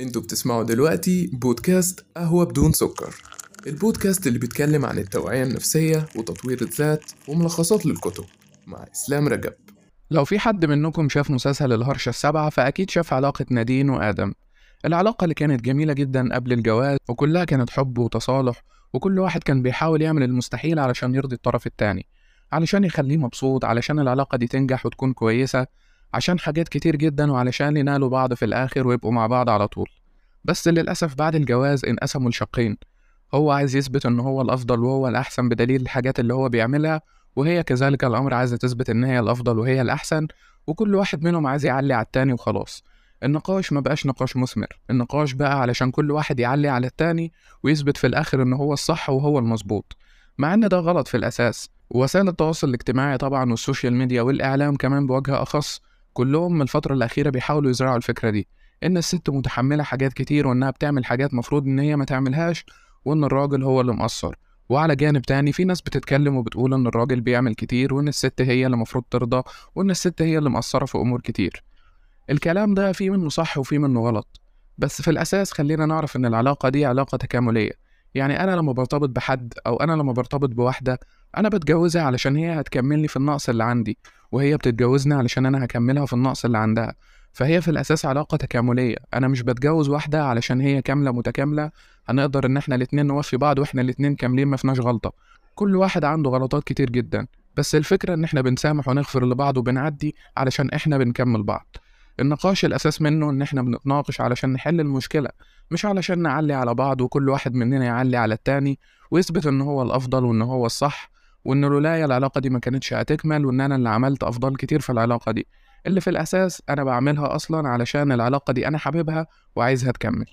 أنتوا بتسمعوا دلوقتي بودكاست قهوة بدون سكر. البودكاست اللي بيتكلم عن التوعية النفسية وتطوير الذات وملخصات للكتب. مع إسلام رجب. لو في حد منكم شاف مسلسل الهرشة السبعة فأكيد شاف علاقة نادين وآدم. العلاقة اللي كانت جميلة جدا قبل الجواز وكلها كانت حب وتصالح وكل واحد كان بيحاول يعمل المستحيل علشان يرضي الطرف التاني. علشان يخليه مبسوط علشان العلاقة دي تنجح وتكون كويسة عشان حاجات كتير جدا وعلشان ينالوا بعض في الآخر ويبقوا مع بعض على طول. بس للأسف بعد الجواز انقسموا لشقين. هو عايز يثبت إن هو الأفضل وهو الأحسن بدليل الحاجات اللي هو بيعملها وهي كذلك الأمر عايزة تثبت إن هي الأفضل وهي الأحسن وكل واحد منهم عايز يعلي على التاني وخلاص. النقاش ما بقاش نقاش مثمر. النقاش بقى علشان كل واحد يعلي على التاني ويثبت في الآخر إن هو الصح وهو المظبوط. مع إن ده غلط في الأساس. ووسائل التواصل الاجتماعي طبعا وال social media والإعلام كمان بوجه أخص. كلهم الفترة الأخيرة بيحاولوا يزرعوا الفكرة دي. إن الست متحملة حاجات كتير وإنها بتعمل حاجات مفروض إن هي ما تعملهاش وإن الراجل هو اللي مقصر. وعلى جانب تاني في ناس بتتكلم وبتقول إن الراجل بيعمل كتير وإن الست هي اللي المفروض ترضى وإن الست هي اللي مقصرة في أمور كتير. الكلام ده فيه منه صح وفيه منه غلط. بس في الأساس خلينا نعرف إن العلاقة دي علاقة تكاملية. يعني أنا لما برتبط بحد أو أنا لما برتبط بواحدة أنا بتجوزها علشان هي هتكملني في النقص اللي عندي وهي بتتجوزني علشان أنا هكملها في النقص اللي عندها. فهي في الأساس علاقة تكاملية. أنا مش بتجوز واحدة علشان هي كاملة متكاملة هنقدر إن إحنا الاتنين نوفي بعض وإحنا الاتنين كاملين مفيناش غلطة. كل واحد عنده غلطات كتير جدا. بس الفكرة إن إحنا بنسامح ونغفر لبعض وبنعدي علشان إحنا بنكمل بعض. النقاش الأساس منه إن إحنا بنتناقش علشان نحل المشكلة مش علشان نعلي على بعض وكل واحد مننا يعلي على التاني ويثبت إن هو الأفضل وإن هو الصح. وإن لولايا العلاقة دي ما كانتش هتكمل وإن أنا اللي عملت أفضل كتير في العلاقة دي اللي في الأساس أنا بعملها أصلا علشان العلاقة دي أنا حاببها وعايزها تكمل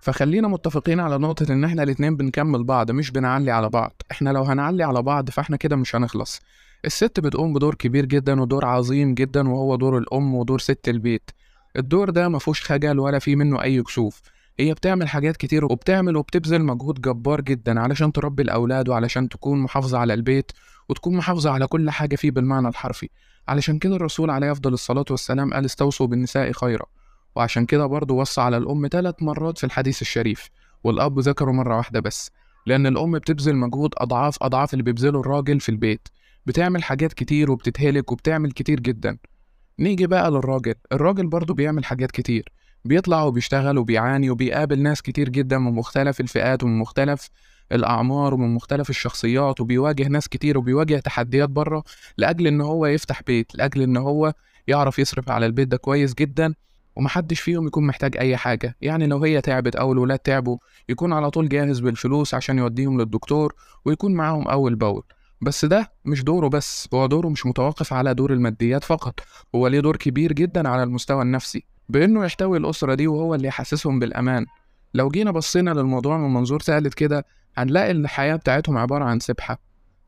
فخلينا متفقين على نقطة إن إحنا الاتنين بنكمل بعض مش بنعلي على بعض، إحنا لو هنعلي على بعض فإحنا كده مش هنخلص. الست بتقوم بدور كبير جدا ودور عظيم جدا وهو دور الأم ودور ست البيت. الدور ده مفهوش خجل ولا فيه منه أي كسوف. هي بتعمل حاجات كتير وبتعمل وبتبذل مجهود جبار جدا علشان تربي الأولاد وعلشان تكون محافظة على البيت وتكون محافظة على كل حاجة فيه بالمعنى الحرفي. علشان كده الرسول عليه أفضل الصلاة والسلام قال استوصوا بالنساء خيرا. وعشان كده برضه وصى على الأم ثلاث مرات في الحديث الشريف. والأب ذكره مرة واحدة بس. لأن الأم بتبذل مجهود أضعاف أضعاف اللي بيبذله الراجل في البيت. بتعمل حاجات كتير وبتتهلك وبتعمل كتير جدا. نيجي بقى للراجل. الراجل برضه بيعمل حاجات كتير. بيطلع وبيشتغل وبيعاني وبيقابل ناس كتير جدا من مختلف الفئات ومن مختلف الأعمار ومن مختلف الشخصيات وبيواجه ناس كتير وبيواجه تحديات بره لأجل إن هو يفتح بيت لأجل إن هو يعرف يصرف على البيت ده كويس جدا ومحدش فيهم يكون محتاج أي حاجة. يعني لو هي تعبت أو الولاد تعبوا يكون على طول جاهز بالفلوس عشان يوديهم للدكتور ويكون معاهم أول بأول. بس ده مش دوره بس هو دوره مش متوقف على دور الماديات فقط هو ليه دور كبير جدا على المستوى النفسي. بإنه يحتوي الأسرة دي وهو اللي يحسسهم بالأمان. لو جينا بصينا للموضوع من منظور ثالث كده هنلاقي إن الحياة بتاعتهم عبارة عن سبحة.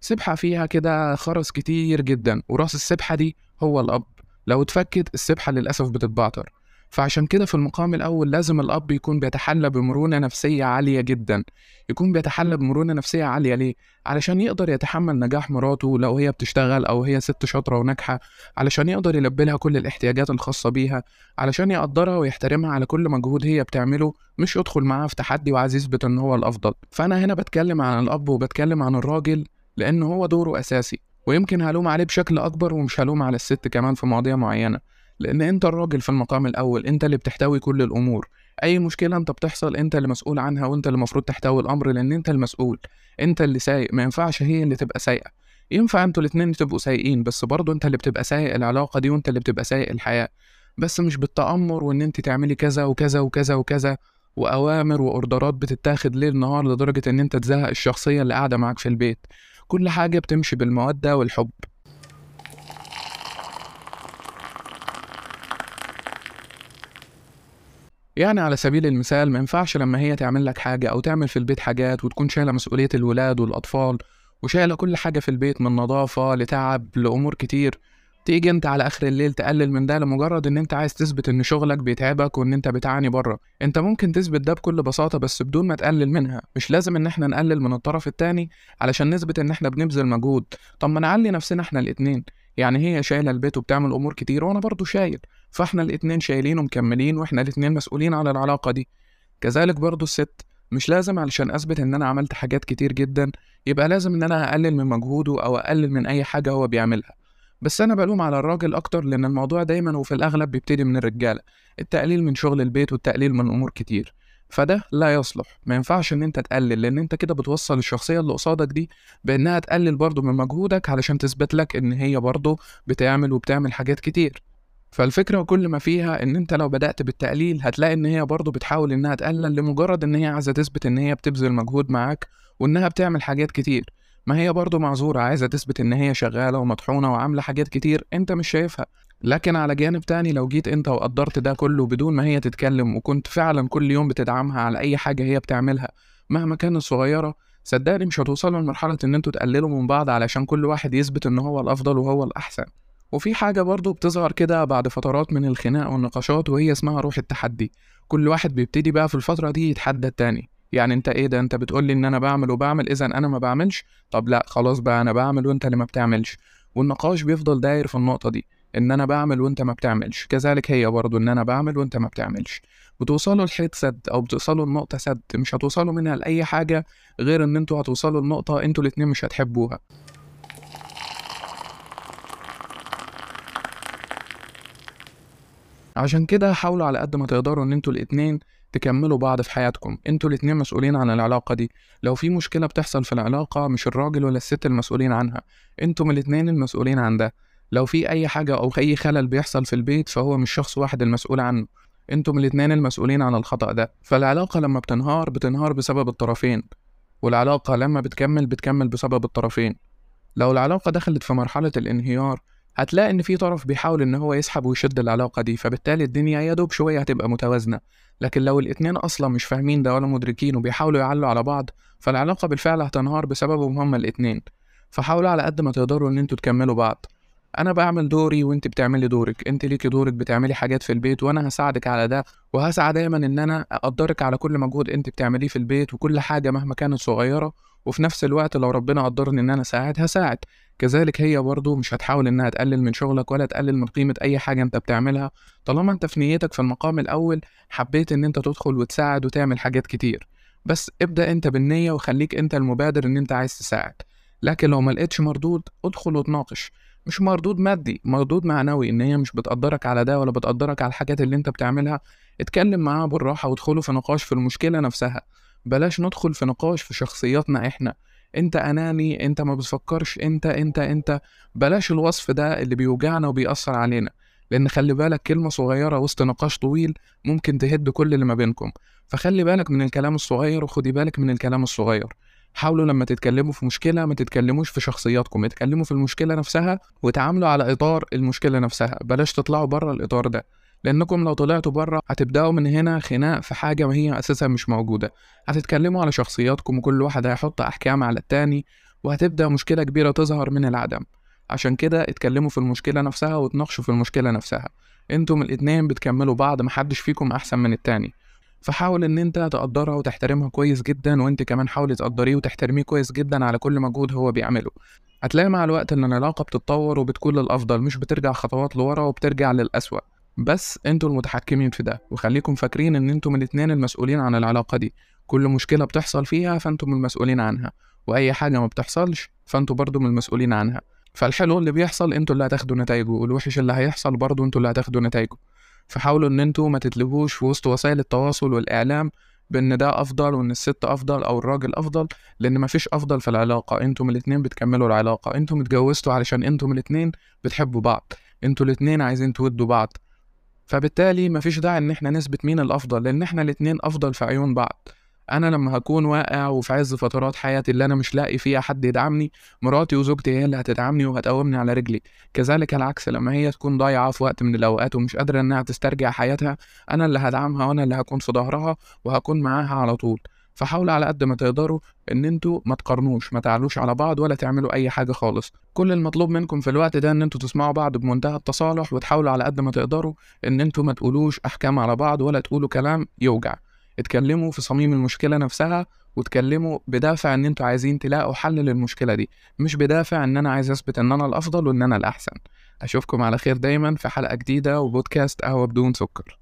سبحة فيها كده خرز كتير جدا وراس السبحة دي هو الأب. لو اتفكت السبحة للأسف بتتبعتر. فعشان كده في المقام الأول لازم الأب يكون بيتحلى بمرونة نفسية عالية جدا. يكون بيتحلى بمرونة نفسية عالية ليه؟ علشان يقدر يتحمل نجاح مراته لو هي بتشتغل أو هي ست شاطرة وناجحة علشان يقدر يلبي لها كل الاحتياجات الخاصة بيها علشان يقدرها ويحترمها على كل مجهود هي بتعمله مش يدخل معاها في تحدي وعايز يثبت إن هو الأفضل. فأنا هنا بتكلم عن الأب وبتكلم عن الراجل لأن هو دوره أساسي ويمكن هلوم عليه بشكل أكبر ومش هلوم على الست كمان في مواضيع معينة. لأن أنت الراجل في المقام الأول أنت اللي بتحتوي كل الأمور. أي مشكلة أنت بتحصل أنت اللي مسؤول عنها وأنت اللي المفروض تحتوي الأمر لأن أنت المسؤول. أنت اللي سايق. ما ينفعش هي اللي تبقى سايقة. ينفع أنتوا الاتنين تبقوا سايقين بس برضه أنت اللي بتبقى سايق العلاقة دي وأنت اللي بتبقى سايق الحياة. بس مش بالتأمر وإن أنت تعملي كذا وكذا وكذا وكذا وأوامر وأوردرات بتتاخد ليل نهار لدرجة إن أنت تزهق الشخصية اللي قاعدة معاك في البيت. كل حاجة بتمشي بالمودة والحب. يعني على سبيل المثال ما ينفعش لما هي تعمل لك حاجة أو تعمل في البيت حاجات وتكون شايلة مسؤولية الولاد والأطفال وشايلة كل حاجة في البيت من نظافة لتعب لأمور كتير تيجي أنت على آخر الليل تقلل من ده لمجرد إن أنت عايز تثبت إن شغلك بيتعبك وإن أنت بتعاني بره. أنت ممكن تثبت ده بكل بساطة بس بدون ما تقلل منها. مش لازم إن إحنا نقلل من الطرف التاني علشان نثبت إن إحنا بنبذل مجهود. طب ما نعلي نفسنا إحنا الاتنين. يعني هي شايلة البيت وبتعمل أمور كتير وأنا برضو شايل. فإحنا الاتنين شايلين ومكملين وإحنا الاتنين مسؤولين على العلاقة دي. كذلك برضو الست مش لازم علشان أثبت إن أنا عملت حاجات كتير جدا يبقى لازم إن أنا أقلل من مجهوده أو أقلل من أي حاجة هو بيعملها. بس أنا بلوم على الراجل أكتر لأن الموضوع دايما وفي الأغلب بيبتدي من الرجالة. التقليل من شغل البيت والتقليل من أمور كتير. فده لا يصلح. ما ينفعش إن أنت تقلل لأن أنت كده بتوصل الشخصية اللي قصادك دي بأنها تقلل برضه من مجهودك علشان تثبت لك إن هي برضه بتعمل وبتعمل حاجات كتير. فالفكرة كل ما فيها إن أنت لو بدأت بالتقليل هتلاقي إن هي برضه بتحاول إنها تقلل لمجرد إن هي عايزة تثبت إن هي بتبذل مجهود معاك وإنها بتعمل حاجات كتير. ما هي برضه معذورة عايزة تثبت إن هي شغالة ومطحونة وعاملة حاجات كتير أنت مش شايفها. لكن على جانب تاني لو جيت أنت وقدرت ده كله بدون ما هي تتكلم وكنت فعلا كل يوم بتدعمها على أي حاجة هي بتعملها مهما كانت صغيرة صدقني مش هتوصلوا لمرحلة إن أنتوا تقللوا من بعض علشان كل واحد يثبت إن هو الأفضل وهو الأحسن. وفي حاجة برضو بتظهر كده بعد فترات من الخناق والنقاشات وهي اسمها روح التحدي. كل واحد بيبتدي بقى في الفترة دي يتحدى التاني. يعني انت إيه ده؟ انت بتقولي إن أنا بعمل وبعمل اذا أنا ما بعملش؟ طب لا خلاص بقى أنا بعمل وأنت اللي ما بتعملش. والنقاش بيفضل داير في النقطة دي. إن أنا بعمل وأنت ما بتعملش. كذلك هي برضو إن أنا بعمل وأنت ما بتعملش. بتوصلوا لحيط سد أو بتوصلوا لنقطة سد مش هتوصلوا منها لأي حاجة غير إن أنتوا هتوصلوا لنقطة أنتوا الاتنين مش هتحبوها. عشان كده حاولوا على قد ما تقدروا إن أنتوا الاتنين تكملوا بعض في حياتكم. أنتوا الاتنين مسؤولين عن العلاقة دي. لو في مشكلة بتحصل في العلاقة مش الراجل ولا الست المسؤولين عنها أنتم الاتنين المسؤولين عن ده. لو في أي حاجة أو أي خلل بيحصل في البيت فهو مش شخص واحد المسؤول عنه. أنتم الاتنين المسؤولين عن الخطأ ده. فالعلاقة لما بتنهار بتنهار بسبب الطرفين. والعلاقة لما بتكمل بتكمل بسبب الطرفين. لو العلاقة دخلت في مرحلة الانهيار هتلاقي إن في طرف بيحاول إن هو يسحب ويشد العلاقة دي. فبالتالي الدنيا يا دوب شوية هتبقى متوازنة. لكن لو الاتنين أصلا مش فاهمين ده ولا مدركين وبيحاولوا يعلوا على بعض فالعلاقة بالفعل هتنهار بسببهم هما الاتنين. فحاولوا على قد ما تقدروا إن أنتوا تكملوا بعض. أنا بعمل دوري وانت بتعملي دورك انت ليكي دورك بتعملي حاجات في البيت وأنا هساعدك على ده وهسعى دايما إن أنا أقدرك على كل مجهود انت بتعمليه في البيت وكل حاجة مهما كانت صغيرة وفي نفس الوقت لو ربنا قدرني إن أنا أساعد هساعد. كذلك هي برضو مش هتحاول إنها تقلل من شغلك ولا تقلل من قيمة أي حاجة أنت بتعملها. طالما أنت في نيتك في المقام الأول حبيت إن أنت تدخل وتساعد وتعمل حاجات كتير. بس ابدأ أنت بالنية وخليك أنت المبادر إن أنت عايز تساعد. لكن لو ما لقيتش مردود ادخل وتناقش مش مردود مادي مردود معنوي إن هي مش بتقدرك على ده ولا بتقدرك على الحاجات اللي أنت بتعملها. اتكلم معاها بالراحة وادخلوا في نقاش في المشكلة نفسها. بلاش ندخل في نقاش في شخصياتنا إحنا. أنت أناني أنت ما بتفكرش أنت أنت أنت. بلاش الوصف ده اللي بيوجعنا وبيأثر علينا. لأن خلي بالك كلمة صغيرة وسط نقاش طويل ممكن تهد كل اللي ما بينكم. فخلي بالك من الكلام الصغير وخدي بالك من الكلام الصغير. حاولوا لما تتكلموا في مشكلة ما تتكلموش في شخصياتكم اتكلموا في المشكلة نفسها وتعاملوا على إطار المشكلة نفسها بلاش تطلعوا بره الإطار ده لأنكم لو طلعتوا بره هتبدأوا من هنا خناق في حاجة ما هي أساسا مش موجودة هتتكلموا على شخصياتكم وكل واحد هيحط أحكام على التاني وهتبدأ مشكلة كبيرة تظهر من العدم عشان كده اتكلموا في المشكلة نفسها وتناقشوا في المشكلة نفسها أنتم الاتنين بتكملوا بعض محدش فيكم أحسن من التاني. فحاول إن أنت تقدرها وتحترمها كويس جدا وأنت كمان حاولي تقدريه وتحترميه كويس جدا على كل مجهود هو بيعمله. هتلاقي مع الوقت إن العلاقة بتتطور وبتكون للأفضل مش بترجع خطوات لورا وبترجع للأسوأ. بس أنتوا المتحكمين في ده وخليكم فاكرين إن أنتم الاتنين المسؤولين عن العلاقة دي. كل مشكلة بتحصل فيها فانتم المسؤولين عنها وأي حاجة ما بتحصلش فأنتوا برضو من المسؤولين عنها. فالحلو اللي بيحصل أنتوا اللي هتاخدوا نتائجه والوحش اللي هيحصل برضو أنتوا اللي هتاخدوا نتائجه فحاولوا إن أنتوا ما تتلهوش في وسط وسائل التواصل والإعلام بأن ده أفضل وإن الست أفضل أو الراجل أفضل لأن مفيش أفضل في العلاقة. أنتم الاتنين بتكملوا العلاقة. أنتم اتجوزتوا علشان أنتم الاتنين بتحبوا بعض. أنتوا الاتنين عايزين تودوا بعض. فبالتالي مفيش داعي إن إحنا نثبت مين الأفضل لأن إحنا الاتنين أفضل في عيون بعض. أنا لما هكون واقع وفي عز فترات حياتي اللي أنا مش لاقي فيها حد يدعمني مراتي وزوجتي هي اللي هتدعمني وهتقومني على رجلي. كذلك العكس لما هي تكون ضايعة في وقت من الأوقات ومش قادرة إنها تسترجع حياتها أنا اللي هدعمها وأنا اللي هكون في ظهرها وهكون معاها على طول. فحاولوا على قد ما تقدروا إن أنتوا ما تقارنوش ما تعلوش على بعض ولا تعملوا أي حاجة خالص. كل المطلوب منكم في الوقت ده إن أنتوا تسمعوا بعض بمنتهى التصالح وتحاولوا على قد ما تقدروا إن أنتوا ما تقولوش أحكام على بعض ولا تقولوا كلام يوجع. اتكلموا في صميم المشكلة نفسها وتكلموا بدافع إن أنتوا عايزين تلاقوا حل للمشكلة دي. مش بدافع إن أنا عايز أثبت إن أنا الأفضل وإن أنا الأحسن. أشوفكم على خير دايما في حلقة جديدة وبودكاست قهوة بدون سكر.